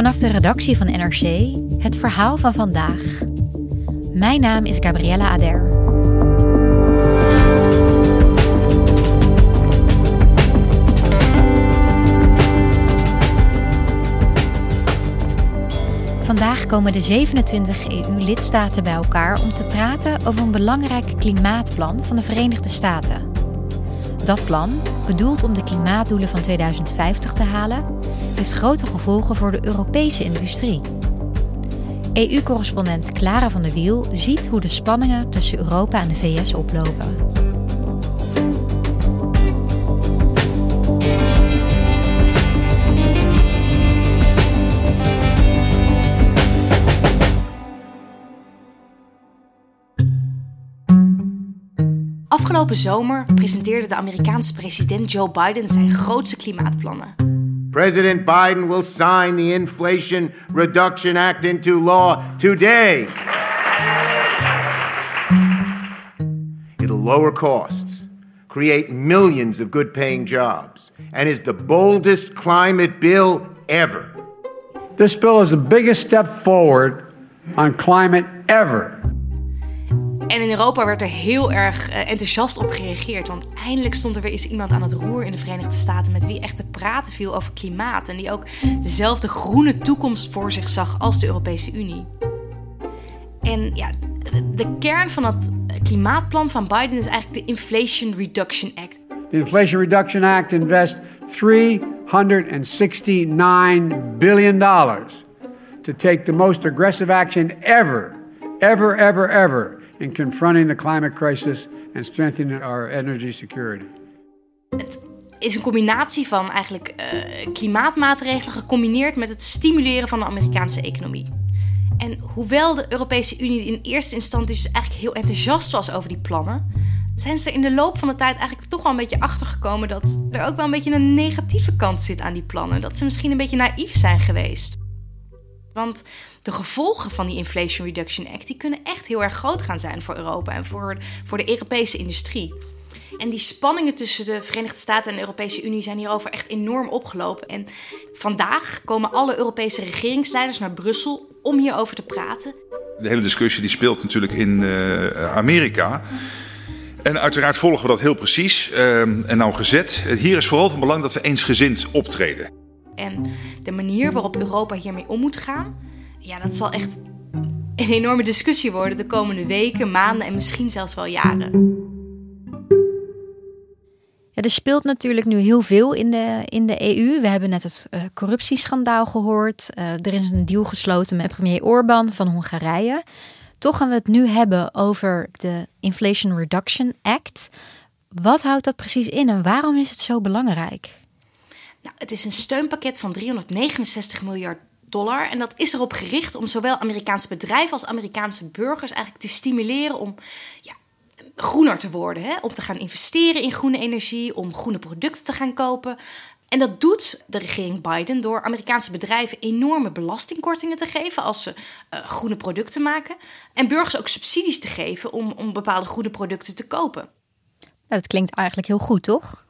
Vanaf de redactie van NRC het verhaal van vandaag. Mijn naam is Gabriella Ader. Vandaag komen de 27 EU-lidstaten bij elkaar om te praten over een belangrijk klimaatplan van de Verenigde Staten. Dat plan, bedoeld om de klimaatdoelen van 2050 te halen, heeft grote gevolgen voor de Europese industrie. EU-correspondent Clara van der Wiel ziet hoe de spanningen tussen Europa en de VS oplopen. Afgelopen zomer presenteerde de Amerikaanse president Joe Biden zijn grootste klimaatplannen. President Biden will sign the Inflation Reduction Act into law today. It'll lower costs, create millions of good paying jobs, and is the boldest climate bill ever. This bill is the biggest step forward on climate ever. En in Europa werd er heel erg eh, enthousiast op gereageerd. Want eindelijk stond er weer eens iemand aan het roer in de Verenigde Staten. met wie echt te praten viel over klimaat. En die ook dezelfde groene toekomst voor zich zag als de Europese Unie. En ja, de kern van dat klimaatplan van Biden is eigenlijk de Inflation Reduction Act. The Inflation Reduction Act invests 369 billion dollars to take the most aggressive action ever, ever, ever, ever in confronting the climate crisis and strengthening our energy security. Het is een combinatie van eigenlijk uh, klimaatmaatregelen gecombineerd met het stimuleren van de Amerikaanse economie. En hoewel de Europese Unie in eerste instantie dus eigenlijk heel enthousiast was over die plannen, zijn ze er in de loop van de tijd eigenlijk toch wel een beetje achtergekomen dat er ook wel een beetje een negatieve kant zit aan die plannen. Dat ze misschien een beetje naïef zijn geweest. Want de gevolgen van die Inflation Reduction Act die kunnen echt heel erg groot gaan zijn voor Europa en voor, voor de Europese industrie. En die spanningen tussen de Verenigde Staten en de Europese Unie zijn hierover echt enorm opgelopen. En vandaag komen alle Europese regeringsleiders naar Brussel om hierover te praten. De hele discussie die speelt natuurlijk in uh, Amerika. En uiteraard volgen we dat heel precies uh, en nauwgezet. Hier is vooral van belang dat we eensgezind optreden. En de manier waarop Europa hiermee om moet gaan, ja, dat zal echt een enorme discussie worden de komende weken, maanden en misschien zelfs wel jaren. Ja, er speelt natuurlijk nu heel veel in de, in de EU. We hebben net het uh, corruptieschandaal gehoord. Uh, er is een deal gesloten met premier Orbán van Hongarije. Toch gaan we het nu hebben over de Inflation Reduction Act. Wat houdt dat precies in en waarom is het zo belangrijk? Nou, het is een steunpakket van 369 miljard dollar. En dat is erop gericht om zowel Amerikaanse bedrijven als Amerikaanse burgers eigenlijk te stimuleren om ja, groener te worden. Hè? Om te gaan investeren in groene energie, om groene producten te gaan kopen. En dat doet de regering Biden door Amerikaanse bedrijven enorme belastingkortingen te geven als ze uh, groene producten maken. En burgers ook subsidies te geven om, om bepaalde groene producten te kopen. Dat klinkt eigenlijk heel goed, toch?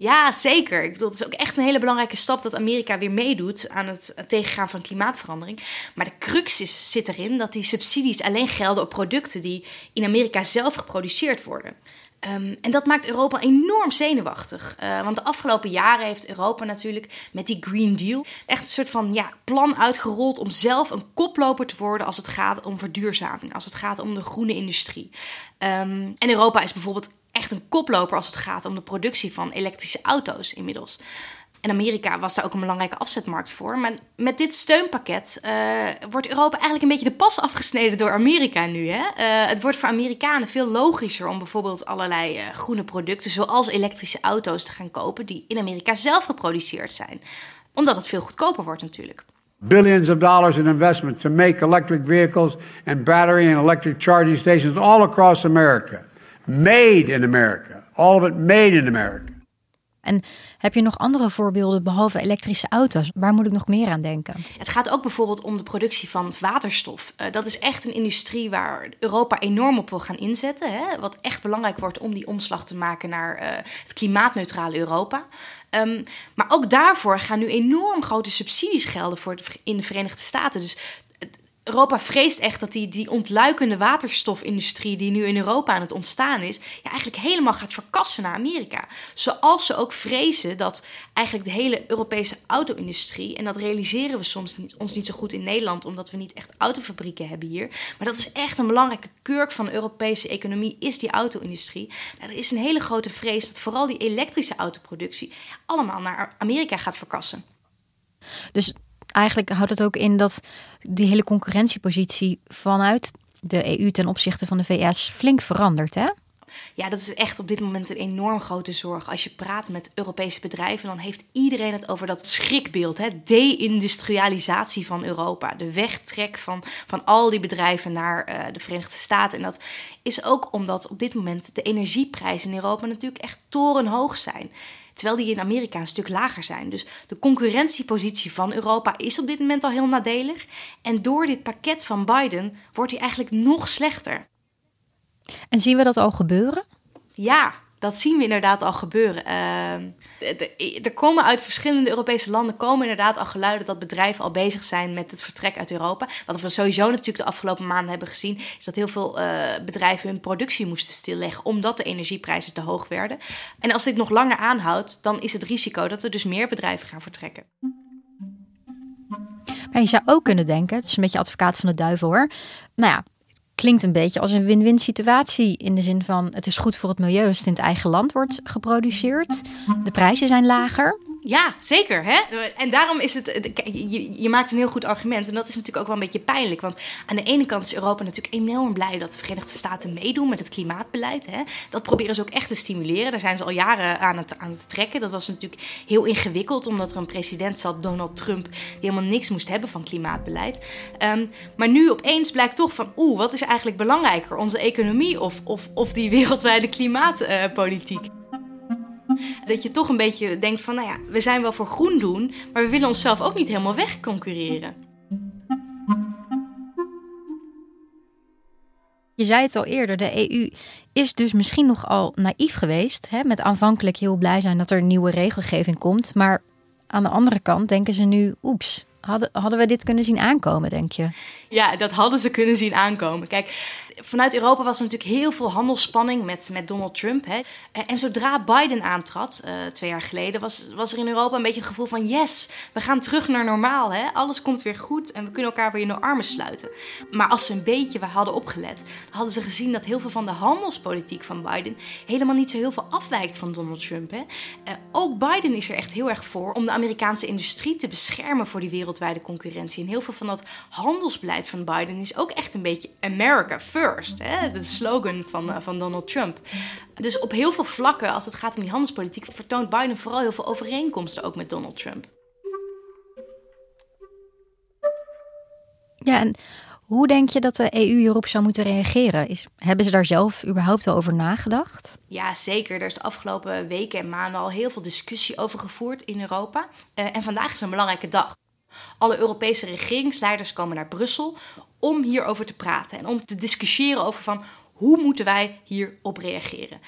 Ja, zeker. Ik bedoel, het is ook echt een hele belangrijke stap dat Amerika weer meedoet aan het tegengaan van klimaatverandering. Maar de crux is, zit erin dat die subsidies alleen gelden op producten die in Amerika zelf geproduceerd worden. Ehm, en dat maakt Europa enorm zenuwachtig. Uh, want de afgelopen jaren heeft Europa natuurlijk met die Green Deal echt een soort van ja, plan uitgerold om zelf een koploper te worden als het gaat om verduurzaming, als het gaat om de groene industrie. Um, en Europa is bijvoorbeeld echt een koploper als het gaat om de productie van elektrische auto's inmiddels. En Amerika was daar ook een belangrijke afzetmarkt voor. Maar met dit steunpakket uh, wordt Europa eigenlijk een beetje de pas afgesneden door Amerika nu. Hè? Uh, het wordt voor Amerikanen veel logischer om bijvoorbeeld allerlei uh, groene producten, zoals elektrische auto's, te gaan kopen die in Amerika zelf geproduceerd zijn. Omdat het veel goedkoper wordt natuurlijk. Billions of dollars in investment to make electric vehicles and battery and electric charging stations all across America. Made in America. All of it made in America. En heb je nog andere voorbeelden behalve elektrische auto's? Waar moet ik nog meer aan denken? Het gaat ook bijvoorbeeld om de productie van waterstof. Uh, dat is echt een industrie waar Europa enorm op wil gaan inzetten. Hè? Wat echt belangrijk wordt om die omslag te maken naar uh, het klimaatneutrale Europa. Um, maar ook daarvoor gaan nu enorm grote subsidies gelden voor de, in de Verenigde Staten. Dus Europa vreest echt dat die, die ontluikende waterstofindustrie die nu in Europa aan het ontstaan is, ja, eigenlijk helemaal gaat verkassen naar Amerika. Zoals ze ook vrezen dat eigenlijk de hele Europese auto-industrie, en dat realiseren we soms niet, ons niet zo goed in Nederland, omdat we niet echt autofabrieken hebben hier, maar dat is echt een belangrijke kurk van de Europese economie, is die auto-industrie. Nou, er is een hele grote vrees dat vooral die elektrische autoproductie allemaal naar Amerika gaat verkassen. Dus eigenlijk houdt het ook in dat die hele concurrentiepositie vanuit de EU ten opzichte van de VS flink verandert, hè? Ja, dat is echt op dit moment een enorm grote zorg. Als je praat met Europese bedrijven, dan heeft iedereen het over dat schrikbeeld. Hè? De-industrialisatie van Europa. De wegtrek van, van al die bedrijven naar uh, de Verenigde Staten. En dat is ook omdat op dit moment de energieprijzen in Europa natuurlijk echt torenhoog zijn. Terwijl die in Amerika een stuk lager zijn. Dus de concurrentiepositie van Europa is op dit moment al heel nadelig. En door dit pakket van Biden wordt die eigenlijk nog slechter. En zien we dat al gebeuren? Ja, dat zien we inderdaad al gebeuren. Uh, er komen uit verschillende Europese landen komen inderdaad al geluiden dat bedrijven al bezig zijn met het vertrek uit Europa. Wat we sowieso natuurlijk de afgelopen maanden hebben gezien, is dat heel veel uh, bedrijven hun productie moesten stilleggen omdat de energieprijzen te hoog werden. En als dit nog langer aanhoudt, dan is het risico dat er dus meer bedrijven gaan vertrekken. Maar je zou ook kunnen denken, het is een beetje advocaat van de duivel hoor. Nou ja, klinkt een beetje als een win-win situatie. In de zin van het is goed voor het milieu als het in het eigen land wordt geproduceerd. De prijzen zijn lager. Ja, zeker. Hè? En daarom is het. Je, je, maakt een heel goed argument. En dat is natuurlijk ook wel een beetje pijnlijk. Want aan de ene kant is Europa natuurlijk enorm blij dat de Verenigde Staten meedoen met het klimaatbeleid. Hè? Dat proberen ze ook echt te stimuleren. Daar zijn ze al jaren aan het, aan het trekken. Dat was natuurlijk heel ingewikkeld, omdat er een president zat, Donald Trump, die helemaal niks moest hebben van klimaatbeleid. Um, maar nu opeens blijkt toch van, oeh, wat is eigenlijk belangrijker? Onze economie of, of, of die wereldwijde klimaatpolitiek? Dat je toch een beetje denkt van, nou ja, we zijn wel voor groen doen, maar we willen onszelf ook niet helemaal wegconcurreren. Je zei het al eerder, de EU is dus misschien nogal naïef geweest. Hè, met aanvankelijk heel blij zijn dat er nieuwe regelgeving komt. Maar aan de andere kant denken ze nu, oeps, Hadden, hadden we dit kunnen zien aankomen, denk je? Ja, dat hadden ze kunnen zien aankomen. Kijk, vanuit Europa was er natuurlijk heel veel handelsspanning met, met Donald Trump. Hè. En zodra Biden aantrad, uh, twee jaar geleden, was, was er in Europa een beetje het gevoel van: yes, we gaan terug naar normaal. Hè. Alles komt weer goed en we kunnen elkaar weer in de armen sluiten. Maar als ze een beetje hadden opgelet, hadden ze gezien dat heel veel van de handelspolitiek van Biden helemaal niet zo heel veel afwijkt van Donald Trump. Hè. Uh, ook Biden is er echt heel erg voor om de Amerikaanse industrie te beschermen voor die wereldwijde concurrentie. En heel veel van dat handelsbeleid van Biden is ook echt een beetje America first hè? de slogan van, uh, van Donald Trump. Dus op heel veel vlakken, als het gaat om die handelspolitiek, vertoont Biden vooral heel veel overeenkomsten ook met Donald Trump. Ja, en hoe denk je dat de EU hierop zou moeten reageren? Is, hebben ze daar zelf überhaupt al over nagedacht? Ja, zeker. Er is de afgelopen weken en maanden al heel veel discussie over gevoerd in Europa. Uh, en vandaag is een belangrijke dag. Alle Europese regeringsleiders komen naar Brussel om hierover te praten en om te discussiëren over van hoe moeten wij hierop reageren.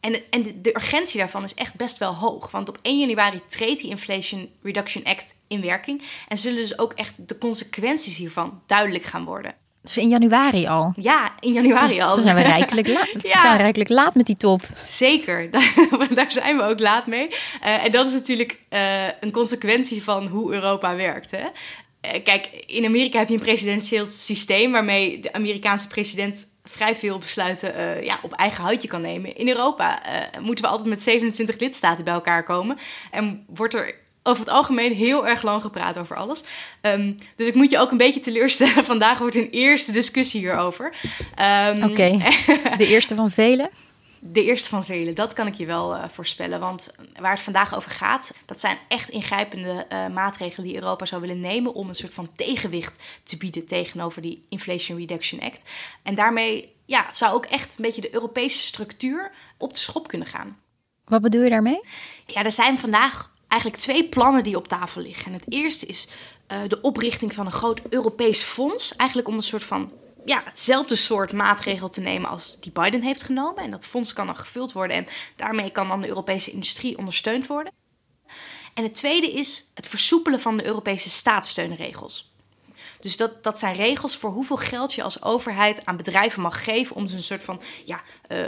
En, en de, de, urgentie daarvan is echt best wel hoog. Want op 1 januari treedt die Inflation Reduction Act in werking. En zullen dus ook echt de consequenties hiervan duidelijk gaan worden. Dus in januari al. Ja, in januari al. Dan zijn we rijkelijk laat. Ja. zijn we rijkelijk laat met die top. Zeker, daar, daar zijn we ook laat mee. Eh, en dat is natuurlijk eh, een consequentie van hoe Europa werkt. Hè? Eh, kijk, in Amerika heb je een presidentieel systeem waarmee de Amerikaanse president vrij veel besluiten eh, ja, op eigen houtje kan nemen. In Europa eh, moeten we altijd met 27 lidstaten bij elkaar komen. En wordt er over het algemeen heel erg lang gepraat over alles. Ehm, dus ik moet je ook een beetje teleurstellen. Vandaag wordt een eerste discussie hierover. Ehm, Oké, de eerste van velen. De eerste van velen, dat kan ik je wel eh, voorspellen. Want waar het vandaag over gaat, dat zijn echt ingrijpende eh, maatregelen die Europa zou willen nemen om een soort van tegenwicht te bieden tegenover die Inflation Reduction Act. En daarmee ja, zou ook echt een beetje de Europese structuur op de schop kunnen gaan. Wat bedoel je daarmee? Ja, er zijn vandaag eigenlijk twee plannen die op tafel liggen. En het eerste is uh, de oprichting van een groot Europees fonds. Eigenlijk om een soort van ja, hetzelfde soort maatregel te nemen als die Biden heeft genomen. En dat fonds kan dan gevuld worden en daarmee kan dan de Europese industrie ondersteund worden. En het tweede is het versoepelen van de Europese staatssteunregels. Dus dat, dat zijn regels voor hoeveel geld je als overheid aan bedrijven mag geven om ze een soort van ja, uh,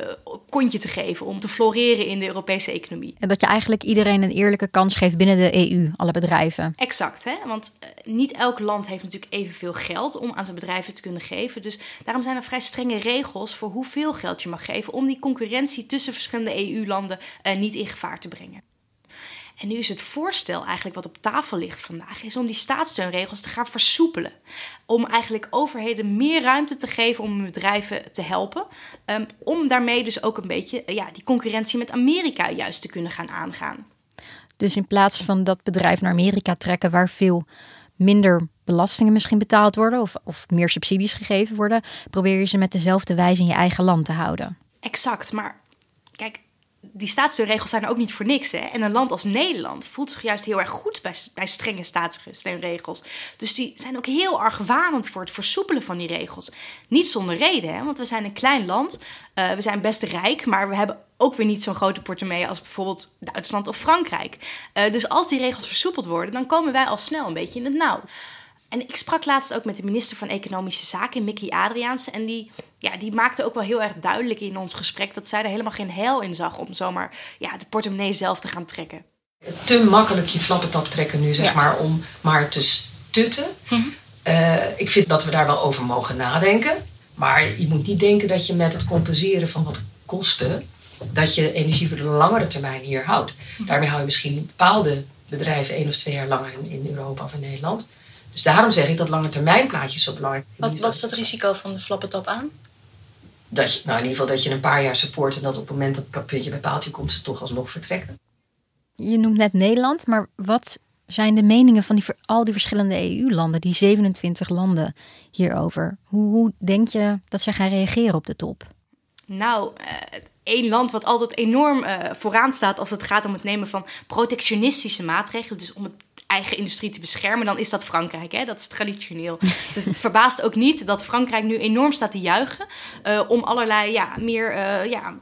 kontje te geven, om te floreren in de Europese economie. En dat je eigenlijk iedereen een eerlijke kans geeft binnen de EU, alle bedrijven. Exact, hè? want uh, niet elk land heeft natuurlijk evenveel geld om aan zijn bedrijven te kunnen geven. Dus daarom zijn er vrij strenge regels voor hoeveel geld je mag geven om die concurrentie tussen verschillende EU-landen uh, niet in gevaar te brengen. En nu is het voorstel eigenlijk wat op tafel ligt vandaag, is om die staatssteunregels te gaan versoepelen. Om eigenlijk overheden meer ruimte te geven om bedrijven te helpen. Um, om daarmee dus ook een beetje ja, die concurrentie met Amerika juist te kunnen gaan aangaan. Dus in plaats van dat bedrijven naar Amerika trekken waar veel minder belastingen misschien betaald worden of, of meer subsidies gegeven worden, probeer je ze met dezelfde wijze in je eigen land te houden. Exact, maar kijk, die staatssteunregels zijn ook niet voor niks. Hè? En een land als Nederland voelt zich juist heel erg goed bij, bij strenge staatssteunregels. Dus die zijn ook heel argwanend voor het versoepelen van die regels. Niet zonder reden, hè? want we zijn een klein land. Uh, we zijn best rijk, maar we hebben ook weer niet zo'n grote portemonnee als bijvoorbeeld Duitsland of Frankrijk. Uh, dus als die regels versoepeld worden, dan komen wij al snel een beetje in het nauw. En ik sprak laatst ook met de minister van Economische Zaken, Mickey Adriaanse. En die, ja, die maakte ook wel heel erg duidelijk in ons gesprek dat zij er helemaal geen heil in zag om zomaar ja, de portemonnee zelf te gaan trekken. Te makkelijk je flappetap trekken nu, zeg ja. maar, om maar te stutten. Mm-hmm. Uh, ik vind dat we daar wel over mogen nadenken. Maar je moet niet denken dat je met het compenseren van wat kosten, dat je energie voor de langere termijn hier houdt. Mm-hmm. Daarmee hou je misschien bepaalde bedrijven één of twee jaar langer in, in Europa of in Nederland. Dus daarom zeg ik dat lange termijn plaatje zo belangrijk wat, wat is dat risico van de flappetap aan? Dat je, nou in ieder geval dat je een paar jaar support en dat op het moment dat het puntje bij paaltje komt, ze toch alsnog vertrekken. Je noemt net Nederland, maar wat zijn de meningen van die, al die verschillende EU-landen, die 27 landen hierover? Hoe, hoe denk je dat zij gaan reageren op de top? Nou, uh, één land wat altijd enorm uh, vooraan staat als het gaat om het nemen van protectionistische maatregelen, dus om het eigen industrie te beschermen, dan is dat Frankrijk. Hè? Dat is traditioneel. dus het verbaast ook niet dat Frankrijk nu enorm staat te juichen uh, om allerlei ja, meer uh, ja,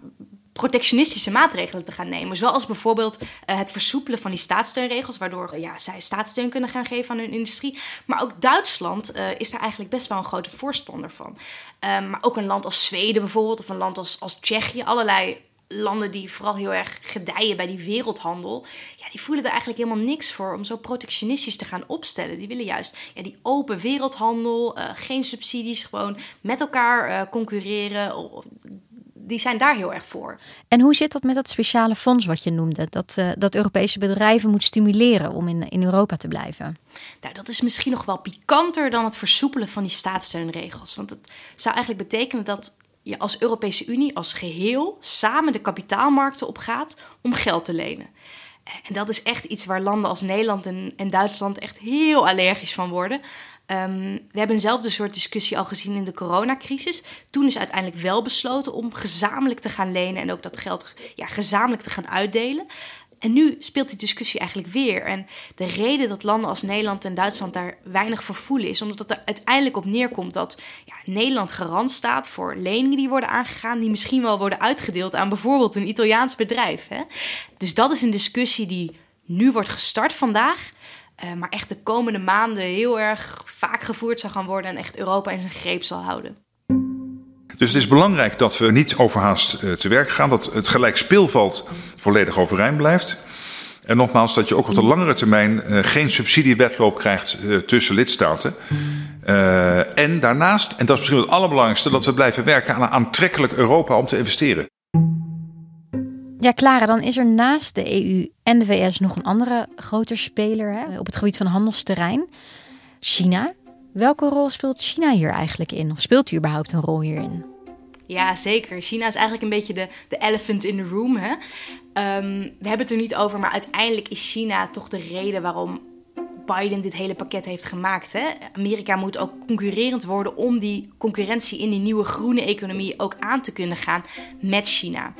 protectionistische maatregelen te gaan nemen. Zoals bijvoorbeeld uh, het versoepelen van die staatssteunregels, waardoor ja, zij staatssteun kunnen gaan geven aan hun industrie. Maar ook Duitsland is daar eigenlijk best wel een grote voorstander van. Uh, maar ook een land als Zweden bijvoorbeeld, of een land als, als Tsjechië, allerlei landen die vooral heel erg gedijen bij die wereldhandel, ja, die voelen er eigenlijk helemaal niks voor om zo protectionistisch te gaan opstellen. Die willen juist ja, die open wereldhandel, uh, geen subsidies, gewoon met elkaar uh, concurreren. Die zijn daar heel erg voor. En hoe zit dat met dat speciale fonds wat je noemde? Dat, uh, dat Europese bedrijven moet stimuleren om in, in Europa te blijven? Nou, dat is misschien nog wel pikanter dan het versoepelen van die staatssteunregels. Want het zou eigenlijk betekenen dat je als Europese Unie als geheel samen de kapitaalmarkten opgaat om geld te lenen. En dat is echt iets waar landen als Nederland en, en Duitsland echt heel allergisch van worden. Um, we hebben eenzelfde soort discussie al gezien in de coronacrisis. Toen is uiteindelijk wel besloten om gezamenlijk te gaan lenen en ook dat geld ja, gezamenlijk te gaan uitdelen. En nu speelt die discussie eigenlijk weer. En de reden dat landen als Nederland en Duitsland daar weinig voor voelen, is omdat het er uiteindelijk op neerkomt dat ja, Nederland garant staat voor leningen die worden aangegaan, die misschien wel worden uitgedeeld aan bijvoorbeeld een Italiaans bedrijf. Hè? Dus dat is een discussie die nu wordt gestart vandaag. maar echt de komende maanden heel erg vaak gevoerd zal gaan worden en echt Europa in zijn greep zal houden. Dus het is belangrijk dat we niet overhaast te werk gaan, dat het gelijk speelveld volledig overeind blijft. En nogmaals, dat je ook op de langere termijn geen subsidiewetloop krijgt tussen lidstaten. En daarnaast, en dat is misschien het allerbelangrijkste, dat we blijven werken aan een aantrekkelijk Europa om te investeren. Ja, Clara, dan is er naast de EU en de VS nog een andere grote speler hè, op het gebied van handelsterrein. China. Welke rol speelt China hier eigenlijk in? Of speelt hij überhaupt een rol hierin? Ja, zeker. China is eigenlijk een beetje de, de elephant in the room. Hè? Um, we hebben het er niet over, maar uiteindelijk is China toch de reden waarom Biden dit hele pakket heeft gemaakt. Hè? Amerika moet ook concurrerend worden om die concurrentie in die nieuwe groene economie ook aan te kunnen gaan met China.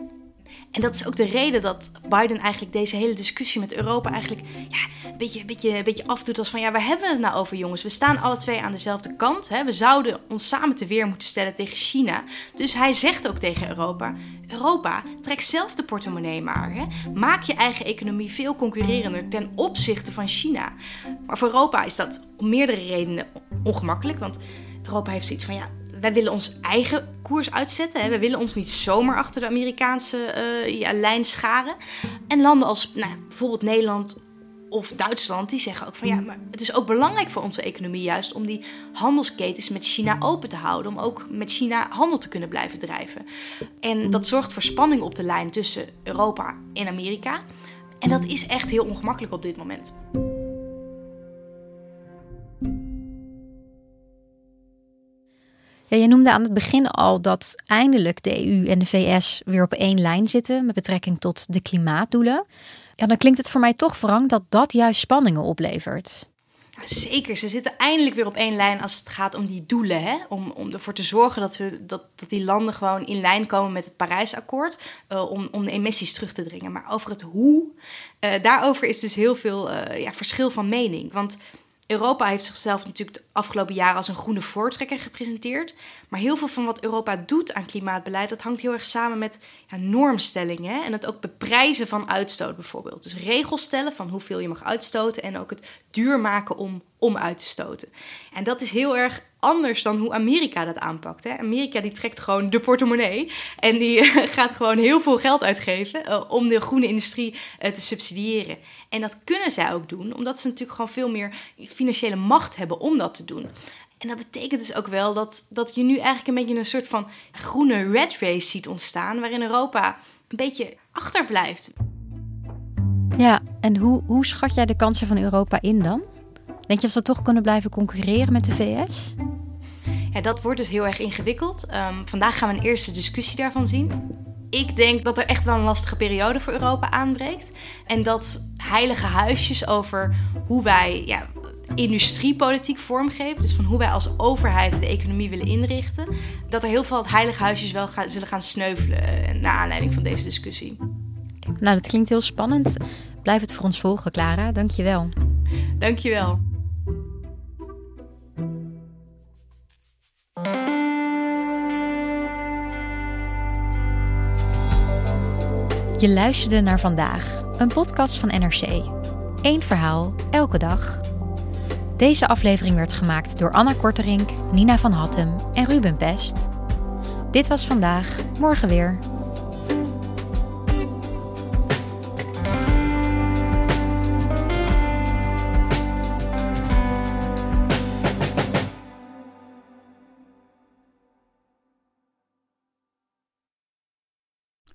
En dat is ook de reden dat Biden eigenlijk deze hele discussie met Europa eigenlijk ja, een, beetje, beetje, beetje afdoet als van ja, waar hebben we het nou over jongens? We staan alle twee aan dezelfde kant. Hè? We zouden ons samen te weer moeten stellen tegen China. Dus hij zegt ook tegen Europa, Europa, trek zelf de portemonnee maar. Hè? Maak je eigen economie veel concurrerender ten opzichte van China. Maar voor Europa is dat om meerdere redenen ongemakkelijk, want Europa heeft zoiets van ja, wij willen ons eigen koers uitzetten. Hè. We willen ons niet zomaar achter de Amerikaanse uh, ja, lijn scharen. En landen als nou, bijvoorbeeld Nederland of Duitsland, die zeggen ook van ja, maar het is ook belangrijk voor onze economie juist om die handelsketens met China open te houden. Om ook met China handel te kunnen blijven drijven. En dat zorgt voor spanning op de lijn tussen Europa en Amerika. En dat is echt heel ongemakkelijk op dit moment. Je noemde aan het begin al dat eindelijk de EU en de VS weer op één lijn zitten met betrekking tot de klimaatdoelen. Ja, dan klinkt het voor mij toch wrang dat dat juist spanningen oplevert. Zeker, ze zitten eindelijk weer op één lijn als het gaat om die doelen. Hè? Om, om ervoor te zorgen dat, we, dat, dat die landen gewoon in lijn komen met het Parijsakkoord. Uh, om, om de emissies terug te dringen. Maar over het hoe, uh, daarover is dus heel veel uh, ja, verschil van mening. Want Europa heeft zichzelf natuurlijk de afgelopen jaren als een groene voortrekker gepresenteerd. Maar heel veel van wat Europa doet aan klimaatbeleid, dat hangt heel erg samen met ja, normstellingen. En het ook beprijzen van uitstoot bijvoorbeeld. Dus regels stellen van hoeveel je mag uitstoten en ook het duur maken om, om uit te stoten. En dat is heel erg anders dan hoe Amerika dat aanpakt. Hè? Amerika die trekt gewoon de portemonnee en die gaat gewoon heel veel geld uitgeven uh, om de groene industrie uh, te subsidiëren. En dat kunnen zij ook doen, omdat ze natuurlijk gewoon veel meer financiële macht hebben om dat te doen. En dat betekent dus ook wel dat, dat je nu eigenlijk een beetje een soort van groene red race ziet ontstaan, waarin Europa een beetje achterblijft. Ja, en hoe, hoe schat jij de kansen van Europa in dan? Denk je dat we toch kunnen blijven concurreren met de VS? Ja, dat wordt dus heel erg ingewikkeld. Um, vandaag gaan we een eerste discussie daarvan zien. Ik denk dat er echt wel een lastige periode voor Europa aanbreekt. En dat heilige huisjes over hoe wij ja, industriepolitiek vormgeven, dus van hoe wij als overheid de economie willen inrichten, dat er heel veel heilige huisjes wel gaan, zullen gaan sneuvelen uh, naar aanleiding van deze discussie. Nou, dat klinkt heel spannend. Blijf het voor ons volgen, Clara. Dank je je luisterde naar vandaag, een podcast van NRC. Eén verhaal, elke dag. Deze aflevering werd gemaakt door Anna Korterink, Nina van Hattem en Ruben Pest. Dit was vandaag, morgen weer.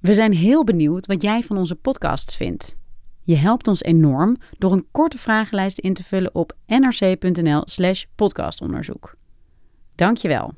We zijn heel benieuwd wat jij van onze podcasts vindt. Je helpt ons enorm door een korte vragenlijst in te vullen op nrc.nl/slash podcastonderzoek. Dankjewel.